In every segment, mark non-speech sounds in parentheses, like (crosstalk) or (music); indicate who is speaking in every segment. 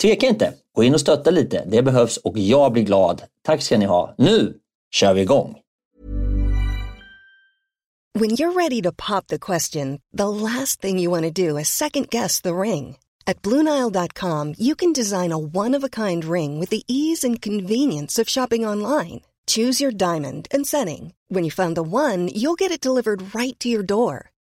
Speaker 1: tveka inte. Gå in och stötta lite. Det behövs och jag blir glad. Tack ska ni ha. Nu kör vi igång!
Speaker 2: When you're ready to pop the question, the last thing you want to do is second guess the ring. At BlueNile.com you can design a one-of-a-kind ring with the ease and convenience of shopping online. Choose your diamond and setting. When you find the one, you'll get it delivered right to your door.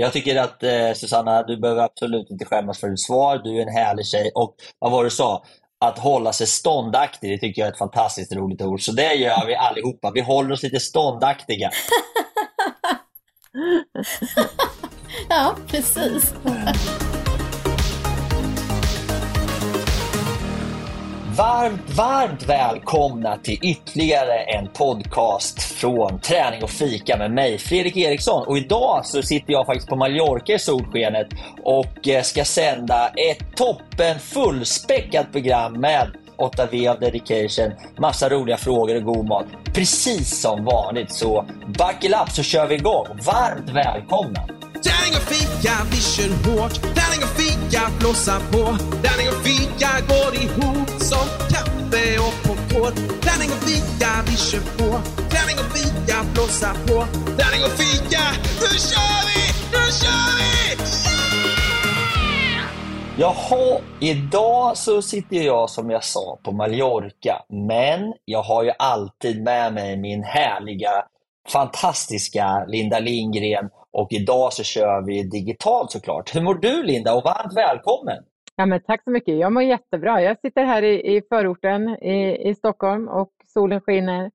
Speaker 1: Jag tycker att eh, Susanna, du behöver absolut inte skämmas för ditt svar. Du är en härlig tjej och vad var det du sa? Att hålla sig ståndaktig, det tycker jag är ett fantastiskt roligt ord. Så det gör vi allihopa. Vi håller oss lite ståndaktiga. (laughs)
Speaker 3: ja, precis.
Speaker 1: Varmt, varmt välkomna till ytterligare en podcast från Träning och fika med mig, Fredrik Eriksson. Och idag så sitter jag faktiskt på Mallorca i solskenet och eh, ska sända ett toppen fullspäckat program med 8V av dedication, massa roliga frågor och god mat. Precis som vanligt, så buckle up så kör vi igång. Varmt välkomna!
Speaker 4: Tärning och fika, vi kör hårt. Tärning och fika, blåsa på. Tärning och fika går ihop som kaffe och popcorn. Tärning och fika, vi kör på. Tärning och fika, blåsa på. Tärning och fika, nu kör vi! Nu kör vi!
Speaker 1: Jaha, idag så sitter jag som jag sa på Mallorca, men jag har ju alltid med mig min härliga, fantastiska Linda Lindgren och idag så kör vi digitalt såklart. Hur mår du Linda och varmt välkommen!
Speaker 5: Ja, men tack så mycket. Jag mår jättebra. Jag sitter här i, i förorten i, i Stockholm och solen skiner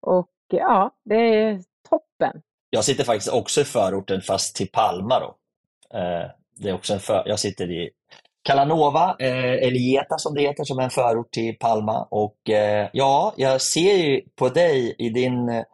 Speaker 5: och ja, det är toppen.
Speaker 1: Jag sitter faktiskt också i förorten fast till Palma då. Eh, det är också en för, jag sitter i Kalanova, eh, eller Geta som det heter, som är en förort till Palma. Och eh, ja, jag ser ju på dig i din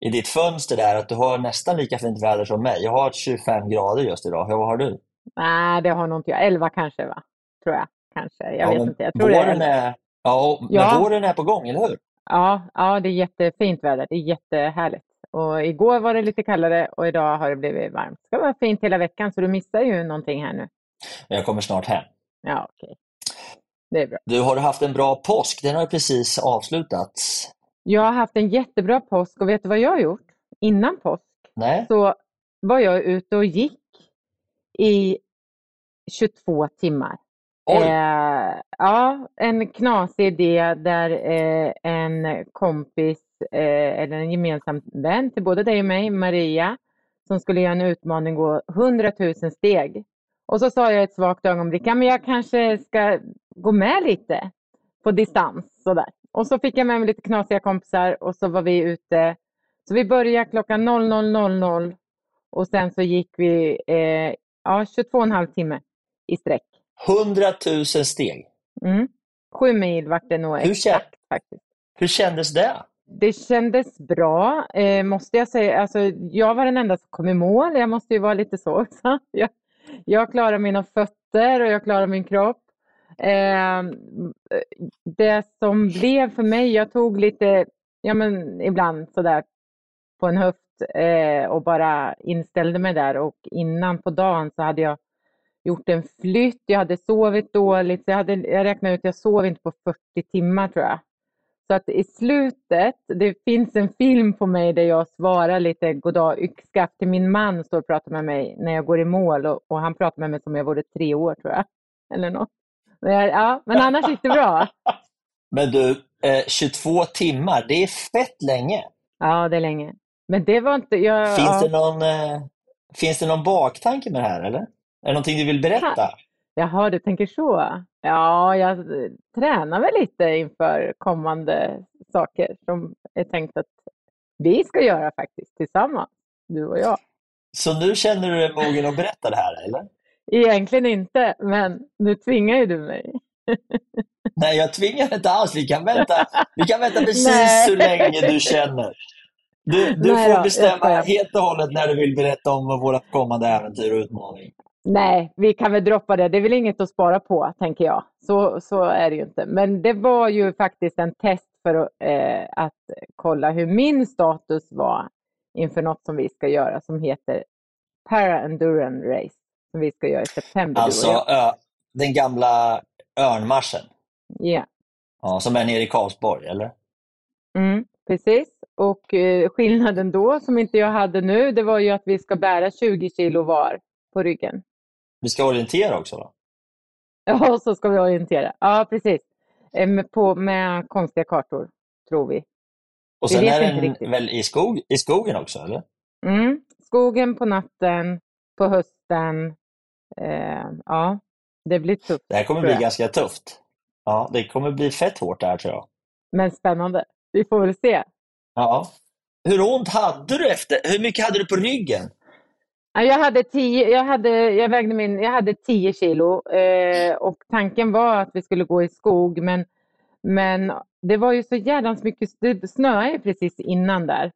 Speaker 1: i ditt fönster där att du har nästan lika fint väder som mig. Jag har 25 grader just idag. Vad har du?
Speaker 5: Nej, det har nog inte jag. 11 kanske, va? Tror jag. Kanske. Jag
Speaker 1: ja,
Speaker 5: vet inte. Jag tror
Speaker 1: våren
Speaker 5: det är...
Speaker 1: är, ja, men
Speaker 5: Ja.
Speaker 1: våren är på gång, eller hur?
Speaker 5: Ja, ja, det är jättefint väder. Det är jättehärligt. Och igår var det lite kallare och idag har det blivit varmt. Det ska vara fint hela veckan, så du missar ju någonting här nu.
Speaker 1: Jag kommer snart hem.
Speaker 5: Ja, okej. Det är bra.
Speaker 1: Du, har du haft en bra påsk? Den har ju precis avslutats.
Speaker 5: Jag har haft en jättebra påsk och vet du vad jag har gjort? Innan påsk
Speaker 1: Nej?
Speaker 5: så var jag ute och gick i 22 timmar. Eh, ja, en knasig idé där eh, en kompis eh, eller en gemensam vän till både dig och mig, Maria, som skulle göra en utmaning gå 100 000 steg. Och så sa jag ett svagt ögonblick, ja men jag kanske ska gå med lite på distans sådär. Och så fick jag med mig lite knasiga kompisar och så var vi ute. Så vi började klockan 00.00 och sen så gick vi eh, ja, 22,5 timme i sträck.
Speaker 1: 100 000 steg.
Speaker 5: Mm. Sju mil vart det nog
Speaker 1: Hur,
Speaker 5: exakt
Speaker 1: kän-
Speaker 5: faktiskt.
Speaker 1: hur kändes det?
Speaker 5: Det kändes bra, eh, måste jag säga. Alltså, jag var den enda som kom i mål. Jag måste ju vara lite så också. (laughs) Jag, jag klarar mina fötter och jag klarar min kropp. Eh, det som blev för mig, jag tog lite, ja men ibland sådär på en höft eh, och bara inställde mig där och innan på dagen så hade jag gjort en flytt, jag hade sovit dåligt, jag, hade, jag räknade ut att jag sov inte på 40 timmar tror jag. Så att i slutet, det finns en film på mig där jag svarar lite goddag yxskaft till min man står och pratar med mig när jag går i mål och, och han pratar med mig som jag vore tre år tror jag. Eller något. Men, jag, ja, men annars gick det bra. (laughs)
Speaker 1: Men du, eh, 22 timmar, det är fett länge.
Speaker 5: Ja, det är länge. Men det var inte... Jag,
Speaker 1: Finns,
Speaker 5: ja.
Speaker 1: det någon, eh, finns det någon baktanke med det här, eller? Är det någonting du vill berätta?
Speaker 5: Jaha, du tänker så. Ja, jag eh, tränar väl lite inför kommande saker som är tänkt att vi ska göra faktiskt tillsammans, du och jag.
Speaker 1: Så nu känner du dig mogen att berätta det här, eller?
Speaker 5: Egentligen inte, men nu tvingar ju du mig. (laughs)
Speaker 1: Nej, jag tvingar inte alls. Vi kan vänta, vi kan vänta precis hur länge du känner. Du, du
Speaker 5: Nej
Speaker 1: får bestämma helt och hållet när du vill berätta om våra kommande äventyr och utmaning.
Speaker 5: Nej, vi kan väl droppa det. Det är väl inget att spara på, tänker jag. Så, så är det ju inte. Men det var ju faktiskt en test för att, eh, att kolla hur min status var inför något som vi ska göra som heter Para Endurance Race. Som vi ska göra i september.
Speaker 1: Alltså ö, den gamla örnmarschen,
Speaker 5: Ja.
Speaker 1: ja, som är nere i Karlsborg, eller?
Speaker 5: Mm, precis. Och eh, skillnaden då, som inte jag hade nu, det var ju att vi ska bära 20 kilo var på ryggen.
Speaker 1: Vi ska orientera också, va?
Speaker 5: Ja, (laughs) så ska vi orientera. Ja, precis. Eh, Med, på, med konstiga kartor, tror vi.
Speaker 1: Och
Speaker 5: Vi
Speaker 1: sen
Speaker 5: vet
Speaker 1: är den
Speaker 5: riktigt.
Speaker 1: väl i, skog, i skogen också, eller?
Speaker 5: Mm. Skogen på natten, på hösten. Eh, ja, det blir tufft.
Speaker 1: Det här kommer bli ganska tufft. Ja, det kommer bli fett hårt det här, tror jag.
Speaker 5: Men spännande. Vi får väl se.
Speaker 1: Ja. Hur ont hade du efter? Hur mycket hade du på ryggen?
Speaker 5: Jag hade tio, jag hade, jag vägde min, jag hade 10 kilo eh, och tanken var att vi skulle gå i skog men, men det var ju så jädrans mycket, det snöade precis innan där.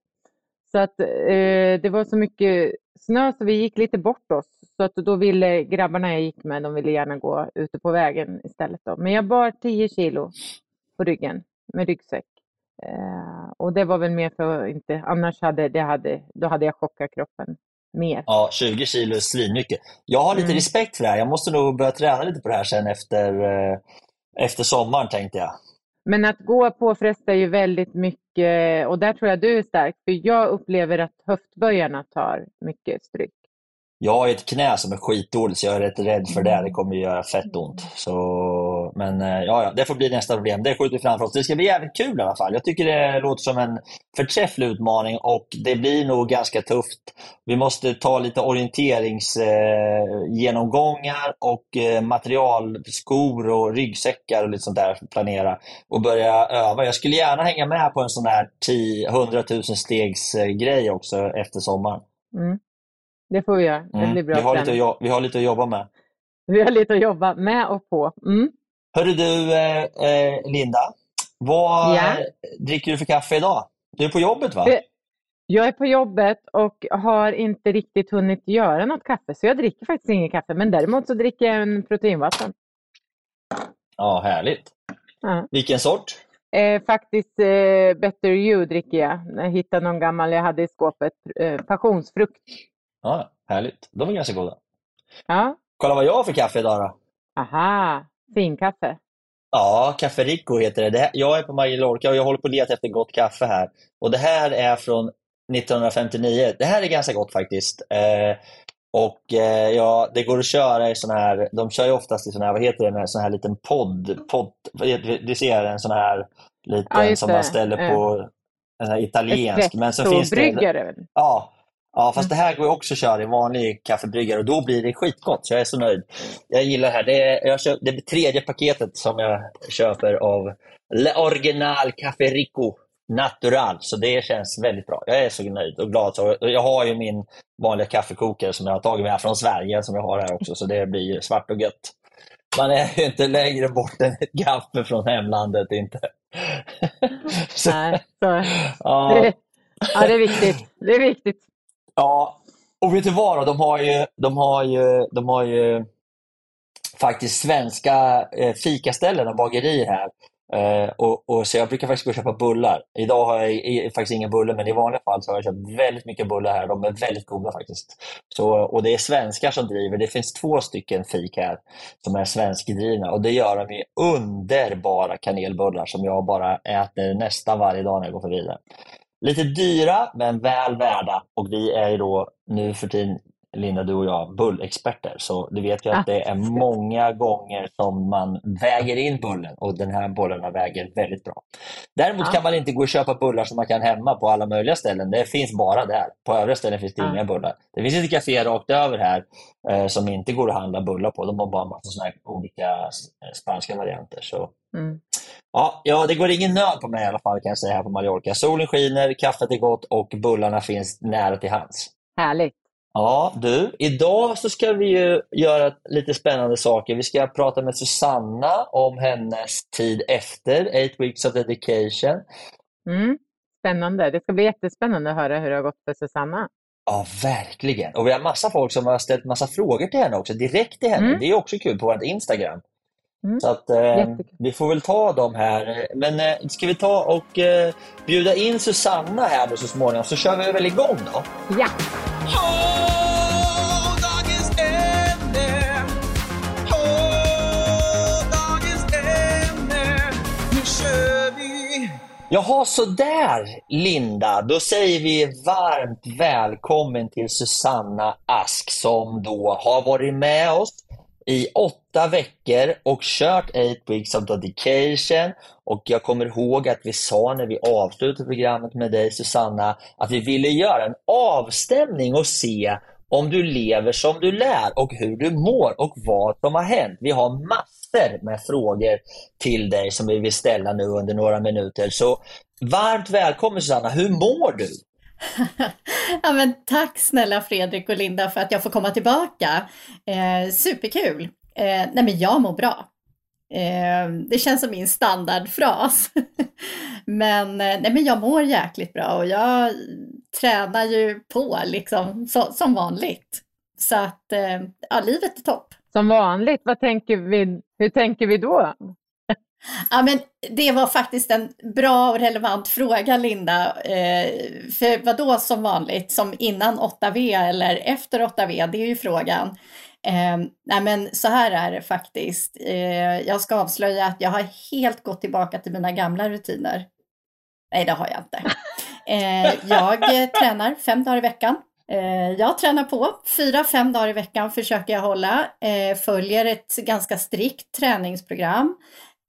Speaker 5: Så att eh, det var så mycket snö så vi gick lite bort oss. Så att då ville grabbarna jag gick med, de ville gärna gå ute på vägen istället. Då. Men jag bar 10 kilo på ryggen med ryggsäck. Eh, och det var väl mer för att inte, annars hade, det hade, då hade jag chockat kroppen mer.
Speaker 1: Ja, 20 kilo är svinmycket. Jag har lite
Speaker 5: Mm.
Speaker 1: respekt för det här. Jag måste nog börja träna lite på det här sen efter, eh, efter sommaren, tänkte jag.
Speaker 5: Men att gå påfrestar ju väldigt mycket och där tror jag du är stark för jag upplever att höftböjarna tar mycket stryk.
Speaker 1: Jag har ett knä som är skitdåligt, så jag är rätt rädd för det. Det kommer ju göra fett ont. Så, men eh, ja, ja, det får bli nästa problem. Det skjuter vi framför oss. Det ska bli jävligt kul i alla fall. Jag tycker det låter som en förträfflig utmaning och det blir nog ganska tufft. Vi måste ta lite orienteringsgenomgångar eh, och eh, material, skor och ryggsäckar och lite sånt där för att planera och börja öva. Jag skulle gärna hänga med på en sån här 10, 100 000 stegs eh, grej också efter sommaren.
Speaker 5: Mm. Det får vi göra. Det
Speaker 1: Mm.
Speaker 5: blir bra
Speaker 1: Vi, har lite vi har lite att jobba med.
Speaker 5: Vi har lite att jobba med och på. Mm.
Speaker 1: Hörru du, eh, eh, Linda. Vad
Speaker 5: Ja?
Speaker 1: eh, dricker du för kaffe idag? Du är på jobbet va?
Speaker 5: Det- Jag är på jobbet och har inte riktigt hunnit göra något kaffe så jag dricker faktiskt inget kaffe men däremot så dricker jag en proteinvatten.
Speaker 1: Ja, härligt.
Speaker 5: Ja.
Speaker 1: Vilken sort?
Speaker 5: Eh, faktiskt eh, Better You dricker jag. Jag hittade någon gammal jag hade i skåpet. Eh, passionsfrukt.
Speaker 1: Ja, härligt. De är ganska goda.
Speaker 5: Ja.
Speaker 1: Kolla vad jag har för kaffe idag då.
Speaker 5: Aha, finkaffe.
Speaker 1: Ja, Café Rico heter det. det här, jag är på Mallorca och jag håller på att leta efter gott kaffe här. Och det här är från 1959. Det här är ganska gott faktiskt. Eh, och eh, ja, det går att köra i sån här, de kör ju oftast i sån här, vad heter det, en sån här liten podd, podd, det ser en sån här liten
Speaker 5: Ja,
Speaker 1: som man ställer på, en italiensk. Men så finns det, ja, ja, fast det här går också att köra i vanlig kaffebryggare och då blir det skitgott. Så jag är så nöjd. Jag gillar det här. Det är, jag köp, det är tredje paketet som jag köper av Le Original Café Rico Natural. Så det känns väldigt bra. Jag är så nöjd och glad. Så jag har ju min vanliga kaffekokare som jag har tagit med här från Sverige som jag har här också. Så det blir ju svart och gött. Man är ju inte längre bort än ett gaffe från hemlandet. Inte. Så-
Speaker 5: Nej, så, (laughs)
Speaker 1: ja.
Speaker 5: det, ja, det är viktigt. Det är viktigt.
Speaker 1: Ja, och vet du vad då? De har ju, de har ju, de har ju faktiskt svenska eh, fikaställen och bagerier här. Eh, och, och, så jag brukar faktiskt gå och köpa bullar. Idag har jag i, faktiskt inga bullar, men i vanliga fall så har jag köpt väldigt mycket bullar här. De är väldigt goda faktiskt. Så, och det är svenskar som driver. Det finns två stycken fik här som är svenskdrivna och det gör de med underbara kanelbullar som jag bara äter nästan varje dag när jag går förbi där. Lite dyra, men väl värda. Och vi är ju då nu för tiden, Linda, du och jag, bullexperter. Så du vet ju att det är många gånger som man väger in bullen och den här bullarna väger väldigt bra. Däremot
Speaker 5: Ja.
Speaker 1: kan man inte gå och köpa bullar som man kan hemma på alla möjliga ställen. Det finns bara där. På övriga ställen finns det
Speaker 5: Ja.
Speaker 1: inga bullar. Det finns ett café rakt över här eh, som inte går att handla bullar på. De har bara en massa såna olika eh, spanska varianter. Så
Speaker 5: Mm.
Speaker 1: Ja, ja, det går ingen nöd på mig i alla fall kan jag säga här på Mallorca. Solen skiner, kaffet är gott och bullarna finns nära till hands.
Speaker 5: Härligt.
Speaker 1: Ja, du, idag så ska vi ju göra lite spännande saker. Vi ska prata med Susanna om hennes tid efter Eight Weeks of Dedication.
Speaker 5: Mm. Spännande. Det ska bli jättespännande att höra hur det har gått för Susanna.
Speaker 1: Ja, verkligen. Och vi har massa folk som har ställt massa frågor till henne också, direkt till henne.
Speaker 5: Mm.
Speaker 1: Det är också kul på vårt Instagram.
Speaker 5: Mm.
Speaker 1: Så att eh, vi får väl ta dem här. Men eh, ska vi ta och eh, bjuda in Susanna här då så småningom, så kör vi väl igång då?
Speaker 5: Ja,
Speaker 1: Jaha, sådär Linda. Då säger vi varmt välkommen till Susanna Ask som då har varit med oss i åtta veckor och kört 8 Weeks of Dedication. Och jag kommer ihåg att vi sa när vi avslutade programmet med dig Susanna att vi ville göra en avstämning och se om du lever som du lär och hur du mår och vad som har hänt. Vi har massor med frågor till dig som vi vill ställa nu under några minuter. Så varmt välkommen Susanna, hur mår du? (laughs)
Speaker 3: Ja, men tack snälla Fredrik och Linda för att jag får komma tillbaka. Eh, superkul. Eh, nej men jag mår bra. Eh, det känns som min standardfras. (laughs) men, eh, nej, men jag mår jäkligt bra och jag tränar ju på liksom så, som vanligt. Så att eh, ja, livet är topp.
Speaker 5: som vanligt. Vad tänker vi, hur tänker vi då?
Speaker 3: Ja, men det var faktiskt en bra och relevant fråga, Linda. Eh, för vad då som vanligt, som innan 8V eller efter 8V? Det är ju frågan. Eh, nej, men så här är det faktiskt. Eh, jag ska avslöja att jag har helt gått tillbaka till mina gamla rutiner. Nej, det har jag inte. Eh, jag tränar fem dagar i veckan. Eh, jag tränar på. Fyra, fem dagar i veckan försöker jag hålla. Eh, följer ett ganska strikt träningsprogram.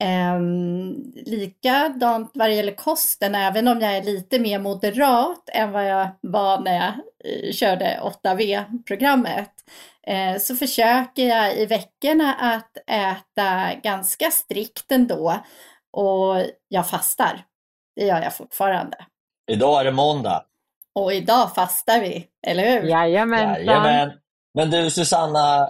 Speaker 3: Um, likadant vad det gäller kosten, även om jag är lite mer moderat än vad jag var när jag eh, körde 8V-programmet, eh, så försöker jag i veckorna att äta ganska strikt ändå och jag fastar. Det gör jag fortfarande.
Speaker 1: Idag är det måndag.
Speaker 3: Och idag fastar vi, eller hur?
Speaker 5: Jajamensan.
Speaker 1: Jajamän. Men du Susanna,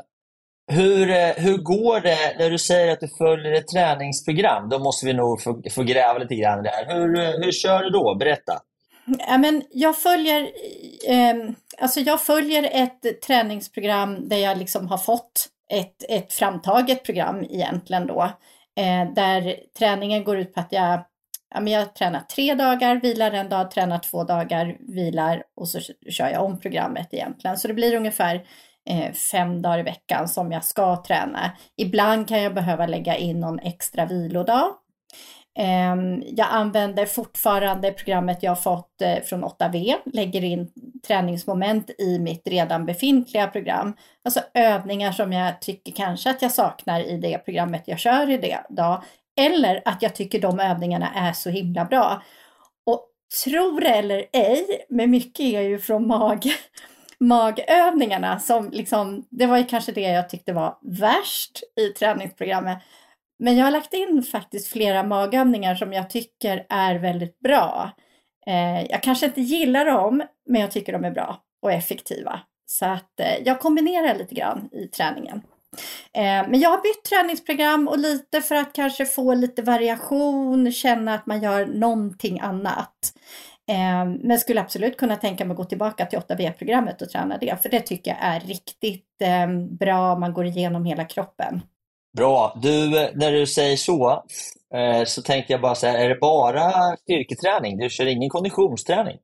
Speaker 1: hur, eh, hur går det när du säger att du följer ett träningsprogram? Då måste vi nog få, få gräva lite grann där. Hur, eh, hur kör du då? Berätta.
Speaker 3: Ja, men jag följer, eh, alltså jag följer ett träningsprogram där jag liksom har fått ett, ett framtaget program egentligen då. Eh, där träningen går ut på att jag, ja, men jag tränar tre dagar, vilar en dag, tränar två dagar, vilar och så kör jag om programmet egentligen. Så det blir ungefär Eh, fem dagar i veckan som jag ska träna. Ibland kan jag behöva lägga in någon extra vilodag. Ehm, jag använder fortfarande programmet jag fått eh, från 8V, lägger in träningsmoment i mitt redan befintliga program. Alltså övningar som jag tycker kanske att jag saknar i det programmet jag kör i det dag. Eller att jag tycker de övningarna är så himla bra. Och tro det eller ej, men mycket är ju från magen magövningarna som liksom, det var ju kanske det jag tyckte var värst i träningsprogrammet. Men jag har lagt in faktiskt flera magövningar som jag tycker är väldigt bra. Eh, jag kanske inte gillar dem, men jag tycker de är bra och effektiva. Så att eh, jag kombinerar lite grann i träningen. Eh, men jag har bytt träningsprogram och lite för att kanske få lite variation, känna att man gör någonting annat. Eh, men skulle absolut kunna tänka mig att gå tillbaka till 8V-programmet och träna det, för det tycker jag är riktigt bra. Man går igenom hela kroppen.
Speaker 1: Bra. Du, när du säger så, så tänkte jag bara säga, är det bara styrketräning? Du kör ingen konditionsträning?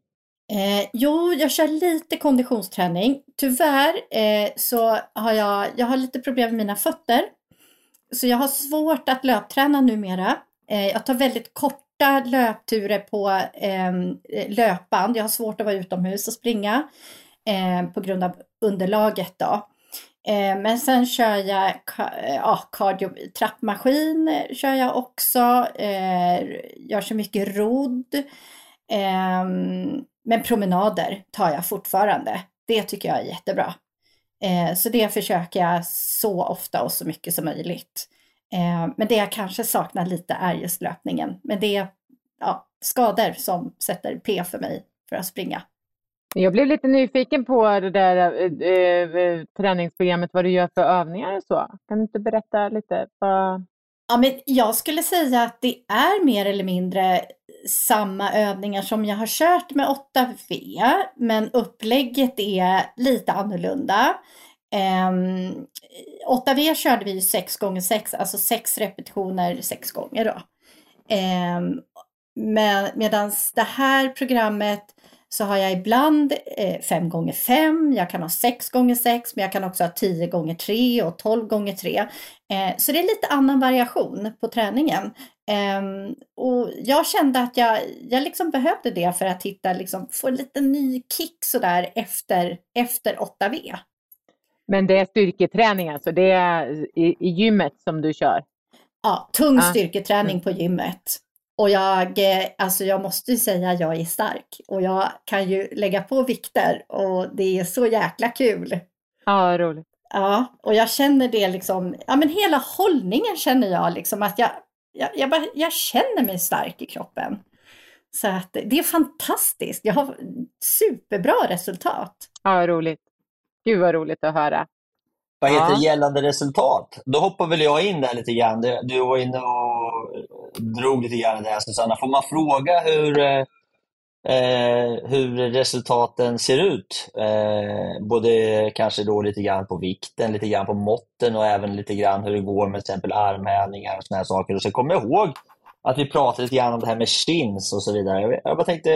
Speaker 3: Eh, jo, jag kör lite konditionsträning. Tyvärr eh, så har jag, jag har lite problem med mina fötter. Så jag har svårt att löpträna numera. Eh, jag tar väldigt korta löpturer på eh, löpband. Jag har svårt att vara utomhus och springa eh, på grund av underlaget. Då. Eh, men sen kör jag eh, ja, cardio, trappmaskin kör jag också. Eh, jag kör mycket rodd. Ehm, men promenader tar jag fortfarande. Det tycker jag är jättebra. Eh, så det försöker jag så ofta och så mycket som möjligt. Eh, men det jag kanske saknar lite är just löpningen. Men det är ja, skador som sätter P för mig för att springa.
Speaker 5: Jag blev lite nyfiken på det där eh, eh, träningsprogrammet, vad du gör för övningar och så. Kan du inte berätta lite? Vad...
Speaker 3: Ja, men jag skulle säga att det är mer eller mindre samma övningar som jag har kört med 8V, men upplägget är lite annorlunda. Ehm, um, 8V körde vi 6 gånger 6 alltså 6 repetitioner 6 gånger då. Um, med, Medan det här programmet så har jag ibland 5 eh, gånger 5 jag kan ha 6 gånger 6 men jag kan också ha 10 gånger 3 och 12 gånger 3 eh, Så det är lite annan variation på träningen. Eh, och jag kände att jag, jag liksom behövde det för att hitta, liksom, få en liten ny kick sådär efter, efter 8V.
Speaker 5: Men det är styrketräning alltså, det är i, i gymmet som du kör?
Speaker 3: Ja, tung ah. styrketräning på gymmet. Och jag, eh, alltså jag måste ju säga att jag är stark och jag kan ju lägga på vikter och det är så jäkla kul.
Speaker 5: Ja, roligt.
Speaker 3: Ja, och jag känner det liksom, ja men hela hållningen känner jag liksom att jag, jag, jag, bara, jag känner mig stark i kroppen. Så att det är fantastiskt. Jag har superbra resultat.
Speaker 5: Ja, roligt. Gud vad roligt att höra.
Speaker 1: Vad heter ja. gällande resultat? Då hoppar väl jag in där lite grann. Du, var inne och drog lite grann där Susanna. Får man fråga hur, eh, eh, hur resultaten ser ut? Eh, både kanske då lite grann på vikten, lite grann på måtten och även lite grann hur det går med till exempel armhävningar och här saker. Och så kommer jag ihåg att vi pratade lite grann om det här med chins och så vidare. Jag bara tänkte,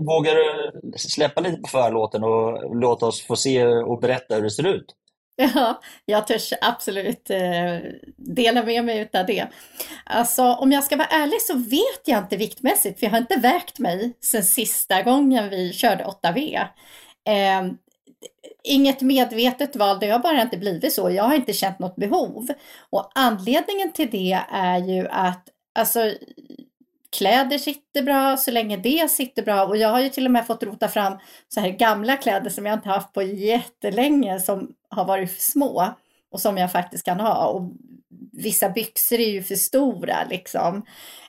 Speaker 1: vågar du släppa lite på förlåten och låta oss få se och berätta hur det ser ut? (laughs)
Speaker 3: Ja, jag törs absolut eh, dela med mig av det. Alltså om jag ska vara ärlig så vet jag inte viktmässigt, för jag har inte vägt mig sedan sista gången vi körde 8V. Eh, inget medvetet val, det har bara inte blivit så. Jag har inte känt något behov. Och anledningen till det är ju att alltså, kläder sitter bra så länge det sitter bra. Och jag har ju till och med fått rota fram så här gamla kläder som jag inte haft på jättelänge som har varit för små och som jag faktiskt kan ha. Och vissa byxor är ju för stora liksom.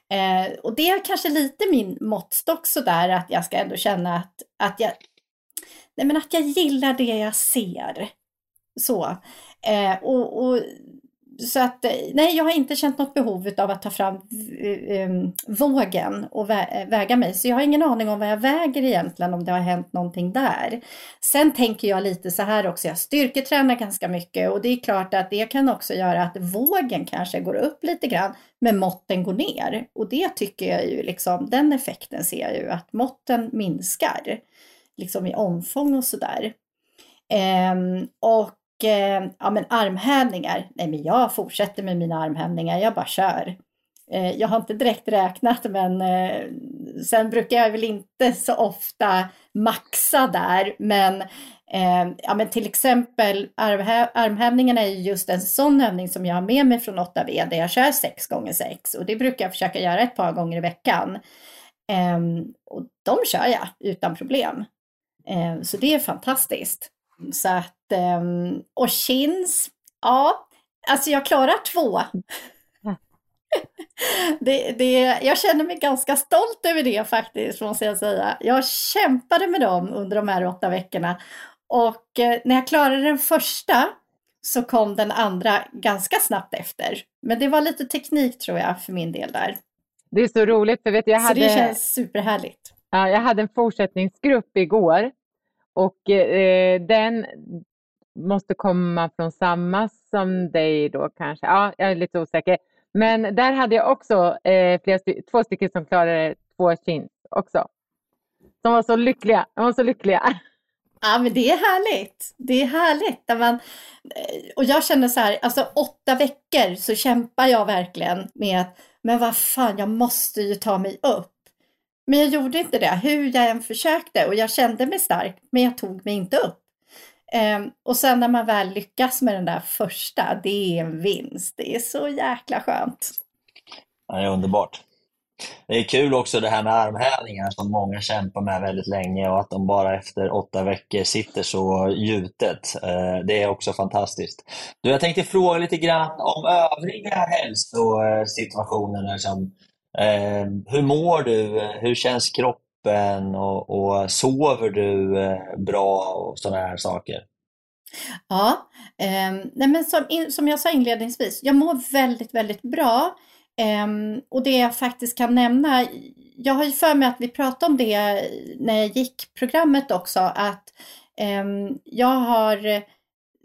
Speaker 3: Eh, och det är kanske lite min måttstock sådär att jag ska ändå känna att, att jag Nej men att jag gillar det jag ser. Så. Eh, och, och så att, eh, nej, jag har inte känt något behov av att ta fram um, vågen och vä väga mig. Så jag har ingen aning om vad jag väger egentligen, om det har hänt någonting där. Sen tänker jag lite så här också, jag styrketränar ganska mycket och det är klart att det kan också göra att vågen kanske går upp lite grann, men måtten går ner. Och det tycker jag ju liksom, den effekten ser jag ju, att måtten minskar, liksom i omfång och sådär. Um, ehm, och eh, ja, men armhävningar, nej men jag fortsätter med mina armhävningar, jag bara kör. Eh, jag har inte direkt räknat men eh, sen brukar jag väl inte så ofta maxa där men eh, ja, men till exempel armhävningarna är just en sån övning som jag har med mig från 8V där jag kör 6 gånger 6 och det brukar jag försöka göra ett par gånger i veckan. Ehm, och de kör jag utan problem. Ehm, så det är fantastiskt. Så att, och chins, ja, alltså jag klarar två. (laughs) Det, det, jag känner mig ganska stolt över det faktiskt, måste jag säga. Jag kämpade med dem under de här åtta veckorna. Och eh, när jag klarade den första så kom den andra ganska snabbt efter. Men det var lite teknik tror jag för min del där.
Speaker 5: Det är så roligt, för vet jag
Speaker 3: Så
Speaker 5: hade...
Speaker 3: det känns superhärligt.
Speaker 5: Ja, jag hade en fortsättningsgrupp igår och eh, den måste komma från samma som dig då kanske. Ja, jag är lite osäker. Men där hade jag också eh, flera sty två stycken som klarade två chins också. De var så lyckliga. De var så lyckliga.
Speaker 3: Ja, men det är härligt. Det är härligt. När man, eh, och jag känner så här, alltså åtta veckor så kämpar jag verkligen med att, men vad fan, jag måste ju ta mig upp. Men jag gjorde inte det, hur jag än försökte och jag kände mig stark, men jag tog mig inte upp. Ehm, och sen när man väl lyckas med den där första, det är en vinst. Det är så jäkla skönt.
Speaker 1: Ja, det är underbart. Det är kul också det här med armhävningar som många kämpar med väldigt länge och att de bara efter åtta veckor sitter så gjutet. Ehm, det är också fantastiskt. Du, jag tänkte fråga lite grann om övriga hälsosituationer. Liksom. hur mår du? Hur känns kroppen? Och, och sover du eh, bra och sådana här saker?
Speaker 3: Ja, eh, nej men som, in, som jag sa inledningsvis, jag mår väldigt, väldigt bra. Eh, och det jag faktiskt kan nämna, jag har ju för mig att vi pratade om det när jag gick programmet också, att eh, jag har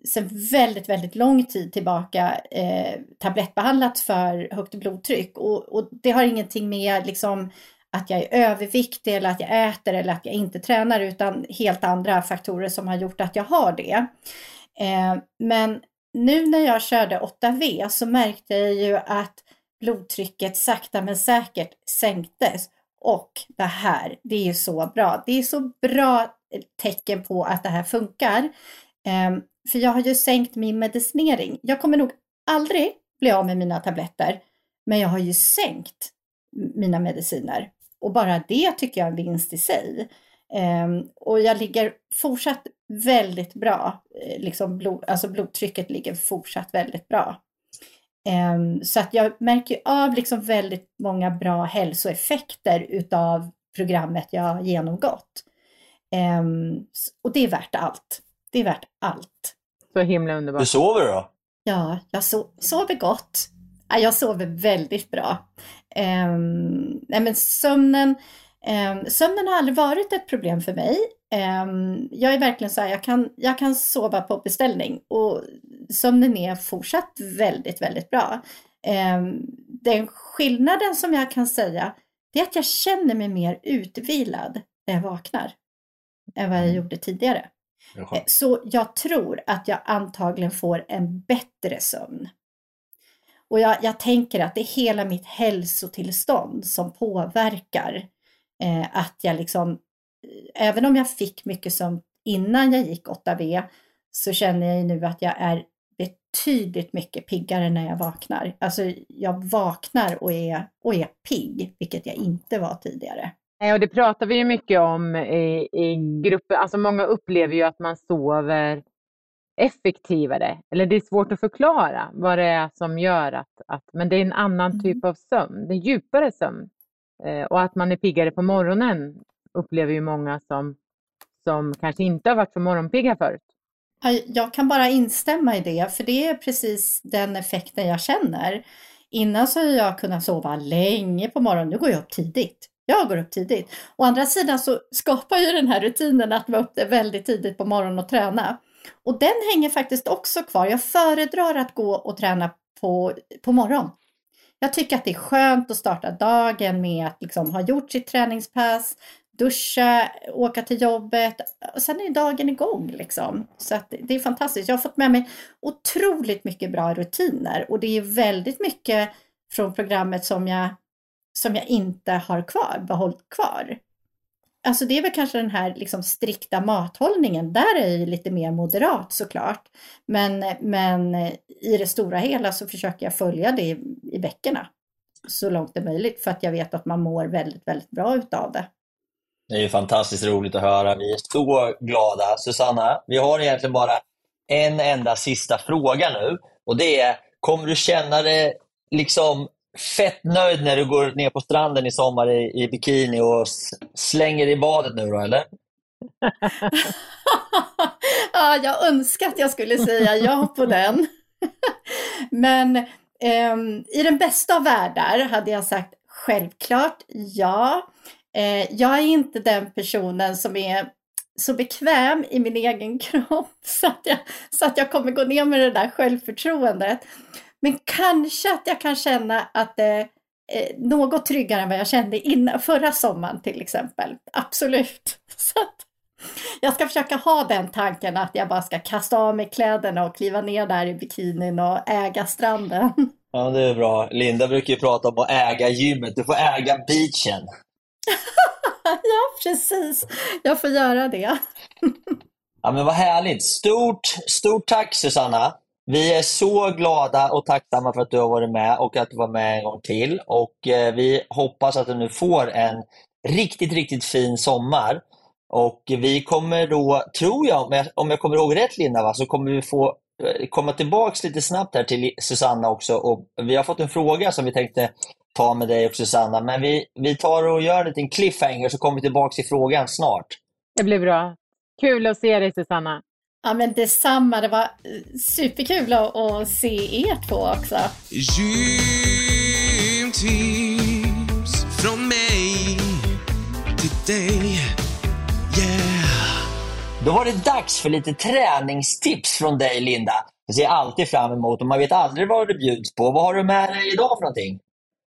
Speaker 3: sedan väldigt, väldigt lång tid tillbaka eh, tablettbehandlat för högt blodtryck och, och det har ingenting med liksom att jag är överviktig eller att jag äter eller att jag inte tränar utan helt andra faktorer som har gjort att jag har det. Eh, men nu när jag körde 8V så märkte jag ju att blodtrycket sakta men säkert sänktes. Och det här, det är ju så bra. Det är så bra tecken på att det här funkar. Ehm, för jag har ju sänkt min medicinering. Jag kommer nog aldrig bli av med mina tabletter, men jag har ju sänkt mina mediciner. Och bara det tycker jag är en vinst i sig. Um, och jag ligger fortsatt väldigt bra. Liksom blod, alltså blodtrycket ligger fortsatt väldigt bra. Um, så att jag märker av liksom väldigt många bra hälsoeffekter utav programmet jag har genomgått. Um, och det är värt allt. Det är värt allt.
Speaker 5: Så himla underbart.
Speaker 1: Hur sover du då?
Speaker 3: Ja, jag so sover gott. Ja, jag sover väldigt bra. Um, nej men sömnen, um, sömnen har aldrig varit ett problem för mig. Um, jag är verkligen så här, jag kan, jag kan sova på beställning och sömnen är fortsatt väldigt, väldigt bra. den skillnaden som jag kan säga, det är att jag känner mig mer utvilad när jag vaknar än vad jag gjorde tidigare.
Speaker 1: Jaha.
Speaker 3: Så jag tror att jag antagligen får en bättre sömn. Och jag, jag tänker att det är hela mitt hälsotillstånd som påverkar eh, att jag liksom, eh, även om jag fick mycket som innan jag gick 8V, så känner jag nu att jag är betydligt mycket piggare när jag vaknar. Alltså jag vaknar och är, och är pigg, vilket jag inte var tidigare.
Speaker 5: Och det pratar vi ju mycket om i, i gruppen. Alltså många upplever ju att man sover effektivare. Eller det är svårt att förklara vad det är som gör att, att men det är en annan
Speaker 3: Mm.
Speaker 5: typ av sömn. Det är djupare sömn. Eh, och att man är piggare på morgonen upplever ju många som, som kanske inte har varit så morgonpigga förut.
Speaker 3: Ja, Jag kan bara instämma i det, för det är precis den effekten jag känner. Innan så har jag kunnat sova länge på morgonen, nu går jag upp tidigt. Jag går upp tidigt. Å andra sidan så skapar ju den här rutinen att vara uppe väldigt tidigt på morgonen och träna. Och den hänger faktiskt också kvar. Jag föredrar att gå och träna på, på morgon. Jag tycker att det är skönt att starta dagen med att liksom ha gjort sitt träningspass, duscha, åka till jobbet och sen är dagen igång liksom. Så att det är fantastiskt. Jag har fått med mig otroligt mycket bra rutiner och det är väldigt mycket från programmet som jag, som jag inte har kvar, behållit kvar. Alltså det är väl kanske den här liksom strikta mathållningen, där är jag ju lite mer moderat såklart. Men, men eh, i det stora hela så försöker jag följa det i, i veckorna. så långt det är möjligt för att jag vet att man mår väldigt, väldigt bra utav det.
Speaker 1: Det är ju fantastiskt roligt att höra. Vi är så glada. Susanna, vi har egentligen bara en enda sista fråga nu och det är, kommer du känna dig liksom fett nöjd när du går ner på stranden i sommar i, i bikini och slänger i badet nu då, eller? (laughs)
Speaker 3: ja, jag önskar att jag skulle säga ja på den. (laughs) Men eh, i den bästa av världar hade jag sagt självklart ja. Eh, jag är inte den personen som är så bekväm i min egen (laughs) kropp så att jag, så att jag kommer gå ner med det där självförtroendet. Men kanske att jag kan känna att det är något tryggare än vad jag kände innan, förra sommaren till exempel. Absolut. (laughs) Så jag ska försöka ha den tanken att jag bara ska kasta av mig kläderna och kliva ner där i bikinin och äga stranden. (laughs)
Speaker 1: Ja, det är bra. Linda brukar ju prata om att äga gymmet. Du får äga beachen. (laughs)
Speaker 3: ja, precis. Jag får göra det.
Speaker 1: ja, men vad härligt. Stort, stort tack Susanna. Vi är så glada och tacksamma för att du har varit med och att du var med en gång till. Och eh, Vi hoppas att du nu får en riktigt, riktigt fin sommar. Och Vi kommer då, tror jag, om jag, om jag kommer ihåg rätt Linda, va, så kommer vi få eh, komma tillbaks lite snabbt här till Susanna också. Och vi har fått en fråga som vi tänkte ta med dig och Susanna, men vi, vi tar och gör en liten cliffhanger så kommer vi tillbaks till frågan snart.
Speaker 5: Det blir bra. Kul att se dig Susanna.
Speaker 3: Ja men detsamma, det var eh, superkul att, att se er två också. Gymtips från mig
Speaker 1: till dig Yeah Då var det dags för lite träningstips från dig Linda. Det ser alltid fram emot och man vet aldrig vad det bjuds på. Vad har du med dig idag för någonting?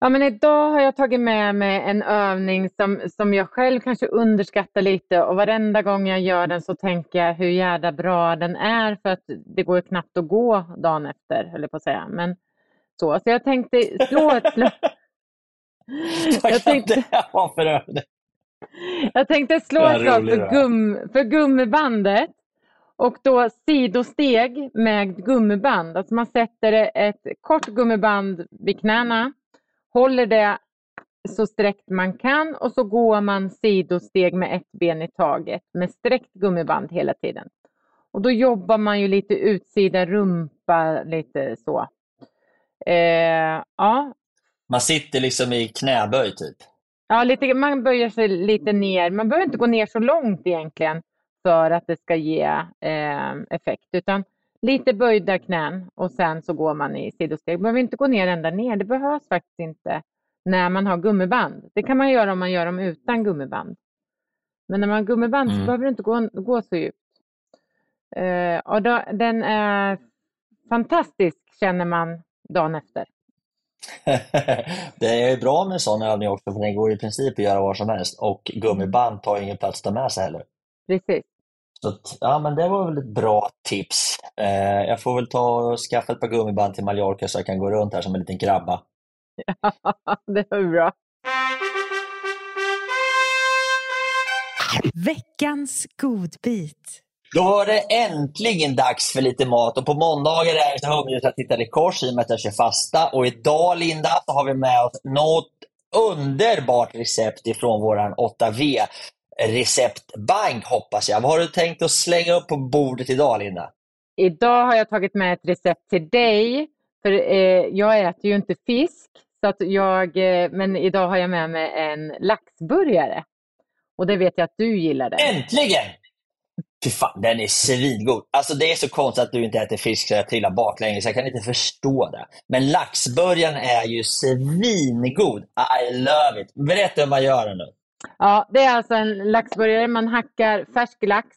Speaker 5: Ja, men idag har jag tagit med mig en övning som, som jag själv kanske underskattar lite och varenda gång jag gör den så tänker jag hur jävla bra den är för att det går knappt att gå dagen efter, höll jag på att säga. Men så, så jag tänkte slå ett (laughs) slag.
Speaker 1: jag tänkte...
Speaker 5: Jag tänkte slå ett slag för, gum, för gummibandet och då sidosteg med gummiband. Alltså man sätter ett kort gummiband vid knäna håller det så sträckt man kan och så går man sidosteg med ett ben i taget med sträckt gummiband hela tiden. Och då jobbar man ju lite utsida rumpa, lite så. Eh, ja.
Speaker 1: Man sitter liksom i knäböj typ?
Speaker 5: Ja, lite, man böjer sig lite ner. Man behöver inte gå ner så långt egentligen för att det ska ge eh, effekt, utan lite böjda knän och sen så går man i sidosteg. Man behöver inte gå ner ända ner. Det behövs faktiskt inte när man har gummiband. Det kan man göra om man gör dem utan gummiband. Men när man har gummiband mm. så behöver du inte gå, gå så djupt. Uh, och då, den är fantastisk känner man dagen efter. (laughs)
Speaker 1: det är bra med sån övning också för den går i princip att göra var som helst och gummiband tar ingen plats att ta med sig heller.
Speaker 5: Precis.
Speaker 1: Så att, ja, men det var väl ett bra tips. Eh, jag får väl ta och skaffa ett par gummiband till Mallorca så jag kan gå runt här som en liten grabba.
Speaker 5: Ja, (laughs) det var bra.
Speaker 6: Veckans godbit.
Speaker 1: Då var det äntligen dags för lite mat och på måndagar är det hungrig att titta i kors i och med att jag kör fasta. Och idag Linda så har vi med oss något underbart recept ifrån våran 8V receptbank hoppas jag. Vad har du tänkt att slänga upp på bordet idag Linda?
Speaker 5: Idag har jag tagit med ett recept till dig. För eh, jag äter ju inte fisk, så att jag, eh, men idag har jag med mig en laxburgare. Och det vet jag att du gillar. Den.
Speaker 1: Äntligen! Fy fan, den är svingod. Alltså det är så konstigt att du inte äter fisk så jag trillar baklänges. Jag kan inte förstå det. Men laxburgaren är ju svingod. I love it. Berätta hur man gör den nu.
Speaker 5: Ja, det är alltså en laxburgare. Man hackar färsk lax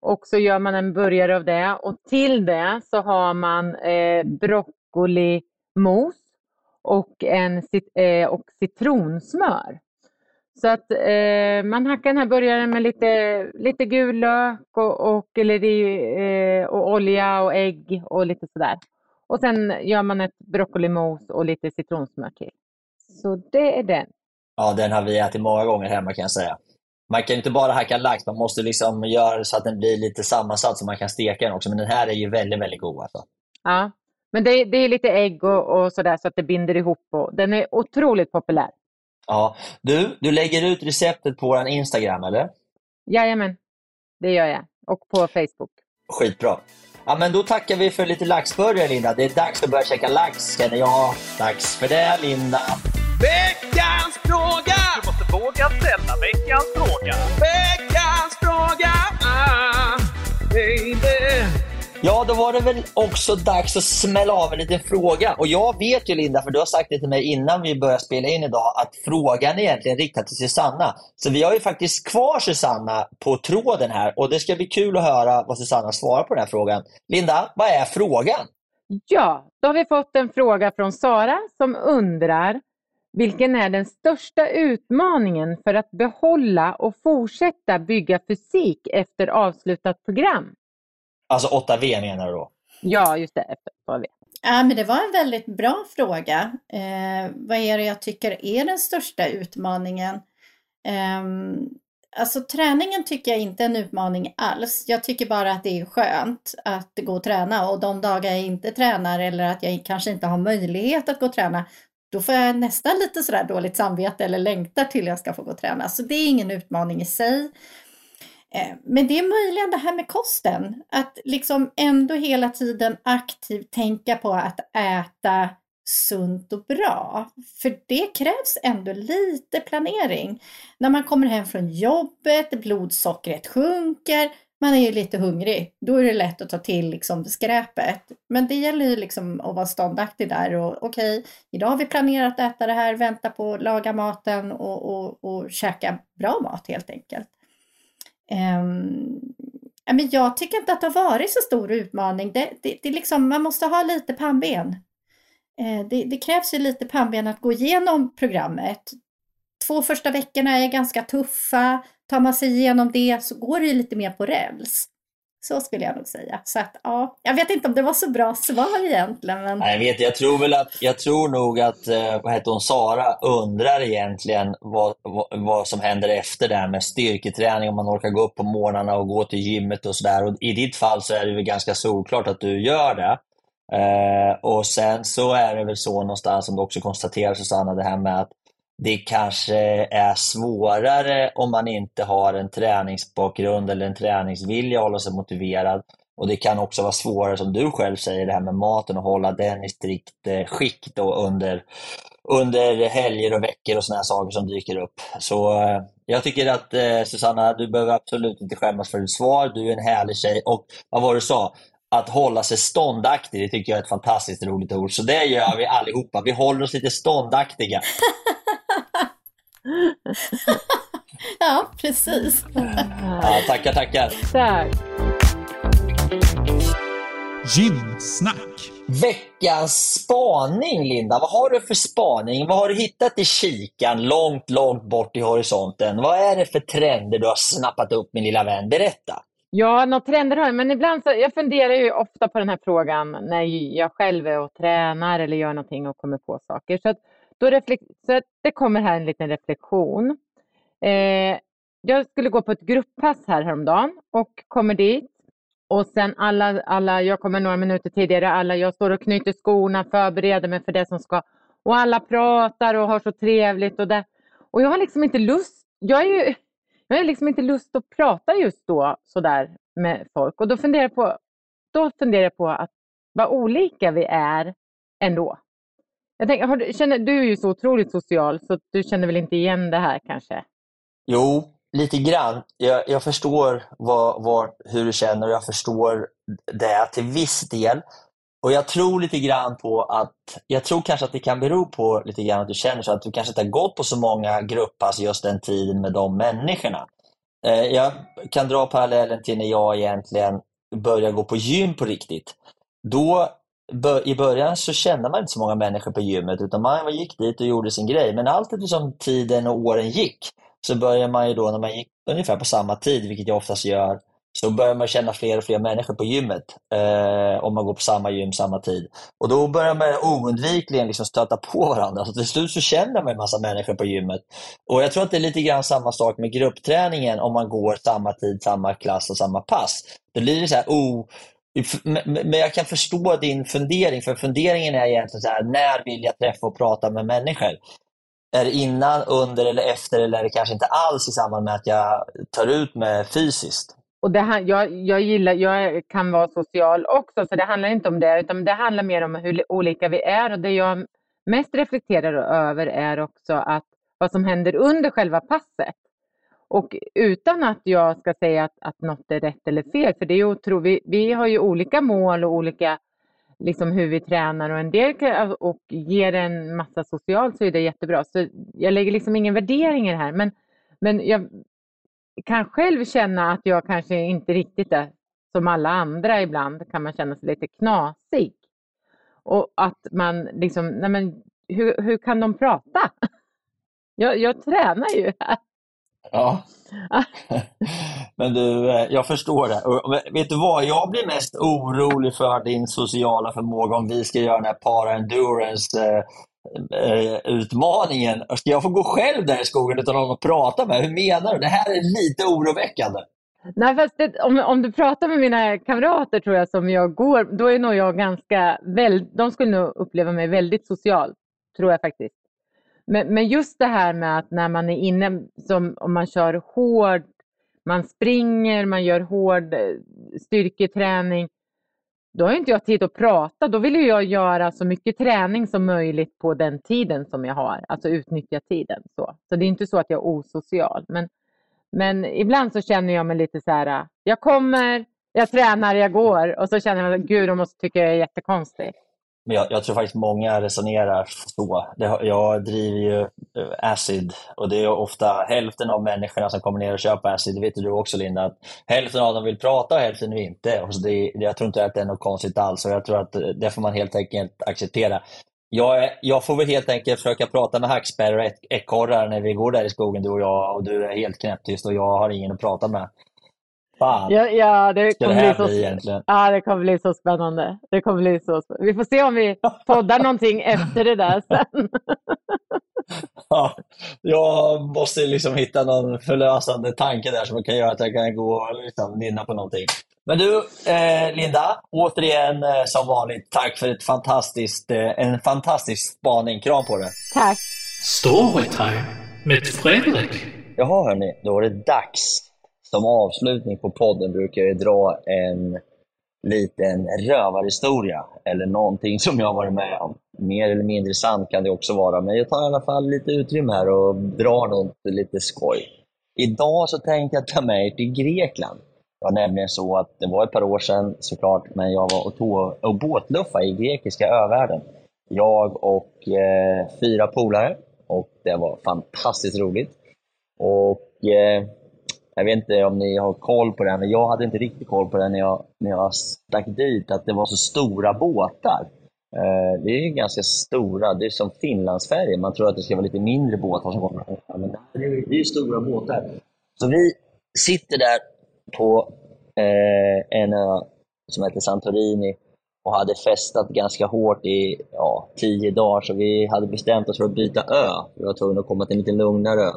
Speaker 5: och så gör man en burgare av det. Och till det så har man eh, broccolimos och, en, eh, och citronsmör. Så att eh, man hackar den här burgaren med lite, lite gul lök och, och, eller, eh, och olja och ägg och lite sådär. Och sen gör man ett broccolimos och lite citronsmör till. Så det är den.
Speaker 1: Ja, den har vi ätit många gånger hemma kan jag säga. Man kan inte bara hacka lax, man måste liksom göra så att den blir lite sammansatt så man kan steka den också. Men den här är ju väldigt, väldigt god. Alltså.
Speaker 5: Ja, Men det, det är lite ägg och, och sådär så att det binder ihop och den är otroligt populär.
Speaker 1: Ja. Du, du lägger ut receptet på vår Instagram, eller?
Speaker 5: Jajamän, det gör jag. Och på Facebook.
Speaker 1: Skitbra. Ja, men då tackar vi för lite laxburgare, Linda. Det är dags att börja käka lax, känner jag. Dags för det, Linda.
Speaker 4: Veckans fråga!
Speaker 7: Du måste våga ställa veckans fråga.
Speaker 4: Veckans fråga! Ah, baby.
Speaker 1: Ja, då var det väl också dags att smälla av en liten fråga. Och jag vet ju Linda, för du har sagt det till mig innan vi började spela in idag, att frågan är egentligen riktad till Susanna. Så vi har ju faktiskt kvar Susanna på tråden här och det ska bli kul att höra vad Susanna svarar på den här frågan. Linda, vad är frågan?
Speaker 5: Ja, då har vi fått en fråga från Sara som undrar vilken är den största utmaningen för att behålla och fortsätta bygga fysik efter avslutat program?
Speaker 1: Alltså 8V menar du då?
Speaker 5: Ja, just det, efter 8V.
Speaker 3: Ja, men det var en väldigt bra fråga. Eh, vad är det jag tycker är den största utmaningen? Eh, alltså träningen tycker jag inte är en utmaning alls. Jag tycker bara att det är skönt att gå och träna och de dagar jag inte tränar eller att jag kanske inte har möjlighet att gå och träna, då får jag nästan lite sådär dåligt samvete eller längtar till jag ska få gå och träna. Så det är ingen utmaning i sig. Eh, men det är möjligen det här med kosten, att liksom ändå hela tiden aktivt tänka på att äta sunt och bra. För det krävs ändå lite planering. När man kommer hem från jobbet, blodsockret sjunker, man är ju lite hungrig. Då är det lätt att ta till liksom skräpet. Men det gäller ju liksom att vara ståndaktig där och okej, idag har vi planerat att äta det här, vänta på att laga maten och, och, och käka bra mat helt enkelt. Um, men jag tycker inte att det har varit så stor utmaning. Det, det, det liksom, man måste ha lite pannben. Ehm, det, det, krävs ju lite pannben att gå igenom programmet. Två första veckorna är ganska tuffa. Tar man sig igenom det så går det ju lite mer på räls. Så skulle jag nog säga. Så att, ja, jag vet inte om det var så bra svar egentligen. Men...
Speaker 1: Nej, jag, vet, jag tror väl att, jag tror nog att, eh, vad heter hon, Sara undrar egentligen vad, vad, vad som händer efter det här med styrketräning, om man orkar gå upp på morgnarna och gå till gymmet och sådär. I ditt fall så är det väl ganska solklart att du gör det. Eh, och sen så är det väl så någonstans som du också konstaterar Susanna, det här med att det kanske är svårare om man inte har en träningsbakgrund eller en träningsvilja att hålla sig motiverad. Och det kan också vara svårare, som du själv säger, det här med maten och hålla den i strikt eh, skick då under, under helger och veckor och sådana saker som dyker upp. Så eh, jag tycker att eh, Susanna, du behöver absolut inte skämmas för ditt svar. Du är en härlig tjej. Och vad var det du sa? Att hålla sig ståndaktig, det tycker jag är ett fantastiskt roligt ord. Så det gör vi allihopa. Vi håller oss lite ståndaktiga. (laughs) (laughs)
Speaker 3: ja, precis.
Speaker 1: Ja, tackar, tackar.
Speaker 5: Tack.
Speaker 4: Gymsnack.
Speaker 1: Veckans spaning, Linda. Vad har du för spaning? Vad har du hittat i kikan långt, långt bort i horisonten? Vad är det för trender du har snappat upp, min lilla vän? Berätta.
Speaker 5: Ja, några trender har jag, men ibland så, jag funderar ju ofta på den här frågan när jag själv är och tränar eller gör någonting och kommer på saker. Så, att, då så det kommer här en liten reflektion. Eh, jag skulle gå på ett grupppass här häromdagen och kommer dit och sen alla, alla, jag kommer några minuter tidigare, alla, jag står och knyter skorna, förbereder mig för det som ska, och alla pratar och har så trevligt och det. Och jag har liksom inte lust, jag är ju, jag har liksom inte lust att prata just då sådär med folk. Och då funderar jag på, då funderar jag på att vad olika vi är ändå. Jag tänker, har du, känner, du är ju så otroligt social så du känner väl inte igen det här kanske?
Speaker 1: Jo, lite grann. Jag, jag förstår vad, vad, hur du känner och jag förstår det till viss del. Och jag tror lite grann på att, jag tror kanske att det kan bero på lite grann att du känner så att du kanske inte har gått på så många grupppass alltså just den tiden med de människorna. Eh, jag kan dra parallellen till när jag egentligen började gå på gym på riktigt. Då i början så kände man inte så många människor på gymmet utan man gick dit och gjorde sin grej. Men allt eftersom tiden och åren gick så började man ju då när man gick ungefär på samma tid, vilket jag oftast gör, så börjar man känna fler och fler människor på gymmet. Eh, om man går på samma gym samma tid. Och då börjar man oundvikligen liksom stöta på (laughs) varandra. Så till slut så känner man en massa människor på gymmet. Och jag tror att det är lite grann samma sak med gruppträningen om man går samma tid, samma klass och samma pass. Då blir det så här, oh, men jag kan förstå din fundering, för funderingen är egentligen så här, när vill jag träffa och prata med människor? Är det innan, under eller efter eller är det kanske inte alls i samband med att jag tar ut mig fysiskt?
Speaker 5: Och det här, jag, jag, gillar, jag kan vara social också, så det handlar inte om det, utan det handlar mer om hur olika vi är. Och det jag mest reflekterar över är också att vad som händer under själva passet. Och utan att jag ska säga att, att något är rätt eller fel, för det är otro, vi, vi har ju olika mål och olika liksom hur vi tränar och en del kan, och ger en massa socialt så är det jättebra. Så jag lägger liksom ingen värdering i det här. Men, men jag kan själv känna att jag kanske inte riktigt är som alla andra ibland kan man känna sig lite knasig. Och att man liksom, nej men hur, hur kan de prata? (laughs) Jag, jag tränar ju här.
Speaker 1: Ja. (laughs) Men du, eh, jag förstår det. Vet du vad? Jag blir mest orolig för din sociala förmåga om vi ska göra den här para-endurance-utmaningen. Eh, ska jag få gå själv där i skogen utan någon att prata med? Hur menar du? Det här är lite oroväckande.
Speaker 5: Nej, fast det, om, om du pratar med mina kamrater tror jag som jag går, då är nog jag ganska, väl, de skulle nog uppleva mig väldigt social, tror jag faktiskt. Men, men just det här med att när man är inne, som om man kör hård, man springer, man gör hård eh, styrketräning, då har inte jag tid att prata. Då vill jag göra så mycket träning som möjligt på den tiden som jag har, alltså utnyttja tiden. Så, så det är inte så att jag är osocial. Men, men ibland så känner jag mig lite så här, jag kommer, jag tränar, jag går och så känner jag att gud, de måste tycka jag är jättekonstig.
Speaker 1: Men jag, jag, tror faktiskt många resonerar så. Det, jag driver ju eh, Acid och det är ofta hälften av människorna som kommer ner och köper Acid, det vet du också Linda, att hälften av dem vill prata och hälften vill inte. Och så det, jag tror inte att det är något konstigt alls och jag tror att eh, det får man helt enkelt acceptera. Jag, jag får väl helt enkelt försöka prata med hackspärrar och ekorrar när vi går där i skogen du och jag och du är helt knäpptyst och jag har ingen att prata med.
Speaker 5: Fan. Ja, ja, det kommer det bli så, bli ja, det kommer bli så spännande. Det kommer bli så spännande. Vi får se om vi (laughs) poddar någonting efter det där sen. (laughs)
Speaker 1: ja, jag måste liksom hitta någon förlösande tanke där som kan göra att jag kan gå och liksom nynna på någonting. Men du, eh, Linda, återigen eh, som vanligt, tack för ett fantastiskt, eh, en fantastisk spaning. Kram på dig!
Speaker 5: Tack!
Speaker 8: Storytime med Fredrik.
Speaker 1: Jaha hörni, då är det dags som avslutning på podden brukar jag dra en liten rövarhistoria eller någonting som jag har varit med om. Mer eller mindre sant kan det också vara, men jag tar i alla fall lite utrymme här och drar något lite skoj. Idag så tänkte jag ta med er till Grekland. Det var nämligen så att det var ett par år sedan såklart, men jag var och, tog, och båtluffade i grekiska övärlden. Jag och eh, fyra polare och det var fantastiskt roligt. Och eh, jag vet inte om ni har koll på det, men jag hade inte riktigt koll på det när jag, när jag stack dit, att det var så stora båtar. Eh, det är ganska stora, det är som Finlandsfärjor. Man tror att det ska vara lite mindre båtar som kommer. Men det är ju stora båtar. Så vi sitter där på eh, en ö som heter Santorini och hade festat ganska hårt i ja, tio dagar, så vi hade bestämt oss för att byta ö. Vi var tvungna att komma till en lite lugnare ö.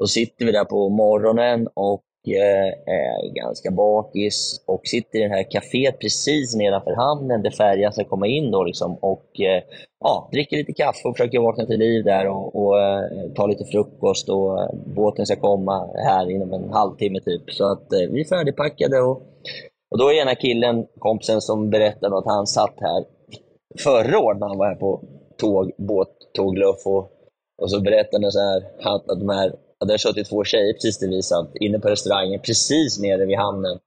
Speaker 1: Då sitter vi där på morgonen och eh, är ganska bakis och sitter i det här kaféet precis nedanför hamnen där färjan ska komma in då liksom och eh, ja, dricker lite kaffe och försöker vakna till liv där och, och eh, ta lite frukost och båten ska komma här inom en halvtimme typ. Så att vi är färdigpackade och, och då är ena killen, kompisen som berättade att han satt här förra året när han var här på tåg, båttågluff och, och så berättade han så här, att de här hade där satt två tjejer precis där inne på restaurangen, precis nere vid hamnen.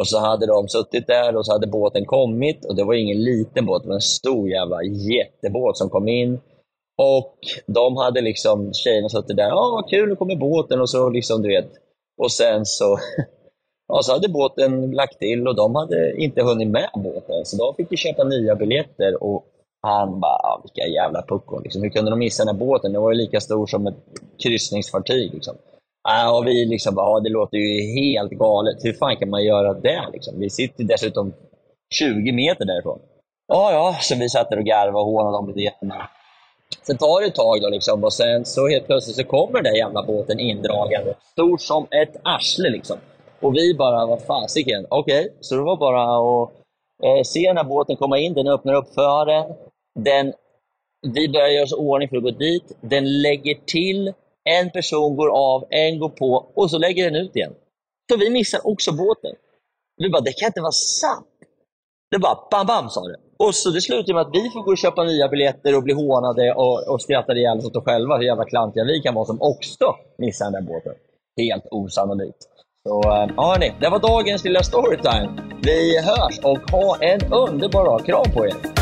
Speaker 1: Och så hade de suttit där och så hade båten kommit och det var ingen liten båt, det var en stor jävla jättebåt som kom in. Och de hade liksom, tjejerna suttit där, ja vad kul, nu kommer båten och så liksom du vet. Och sen så, (laughs) ja, så hade båten lagt till och de hade inte hunnit med båten, så de fick ju köpa nya biljetter och han bara, ah, vilka jävla puckon. Liksom. Hur kunde de missa den här båten? Den var ju lika stor som ett kryssningsfartyg. Liksom. Äh, och vi liksom bara, ah, det låter ju helt galet. Hur fan kan man göra det? Liksom? Vi sitter dessutom 20 meter därifrån. Ja, ja, så vi satt där och garvade och hånade dem lite grann. Sen tar det ett tag då liksom, och sen så helt plötsligt så kommer den där jävla båten indragande. Stor som ett arsle liksom. Och vi bara, vad fasiken. Okej, okay. så det var bara att eh, se den här båten komma in, den öppnar upp för den den vi börjar göra oss i ordning för att gå dit. Den lägger till, en person går av, en går på och så lägger den ut igen. Så vi missar också båten. Vi bara, det kan inte vara sant. Det bara bam, bam sa det. Och så det slutar med att vi får gå och köpa nya biljetter och bli hånade och, och skratta ihjäl oss åt själva hur jävla klantiga vi kan vara som också missar den där båten. Helt osannolikt. Så ja, hörni, det var dagens lilla storytime. Vi hörs och ha en underbar dag. Kram på er!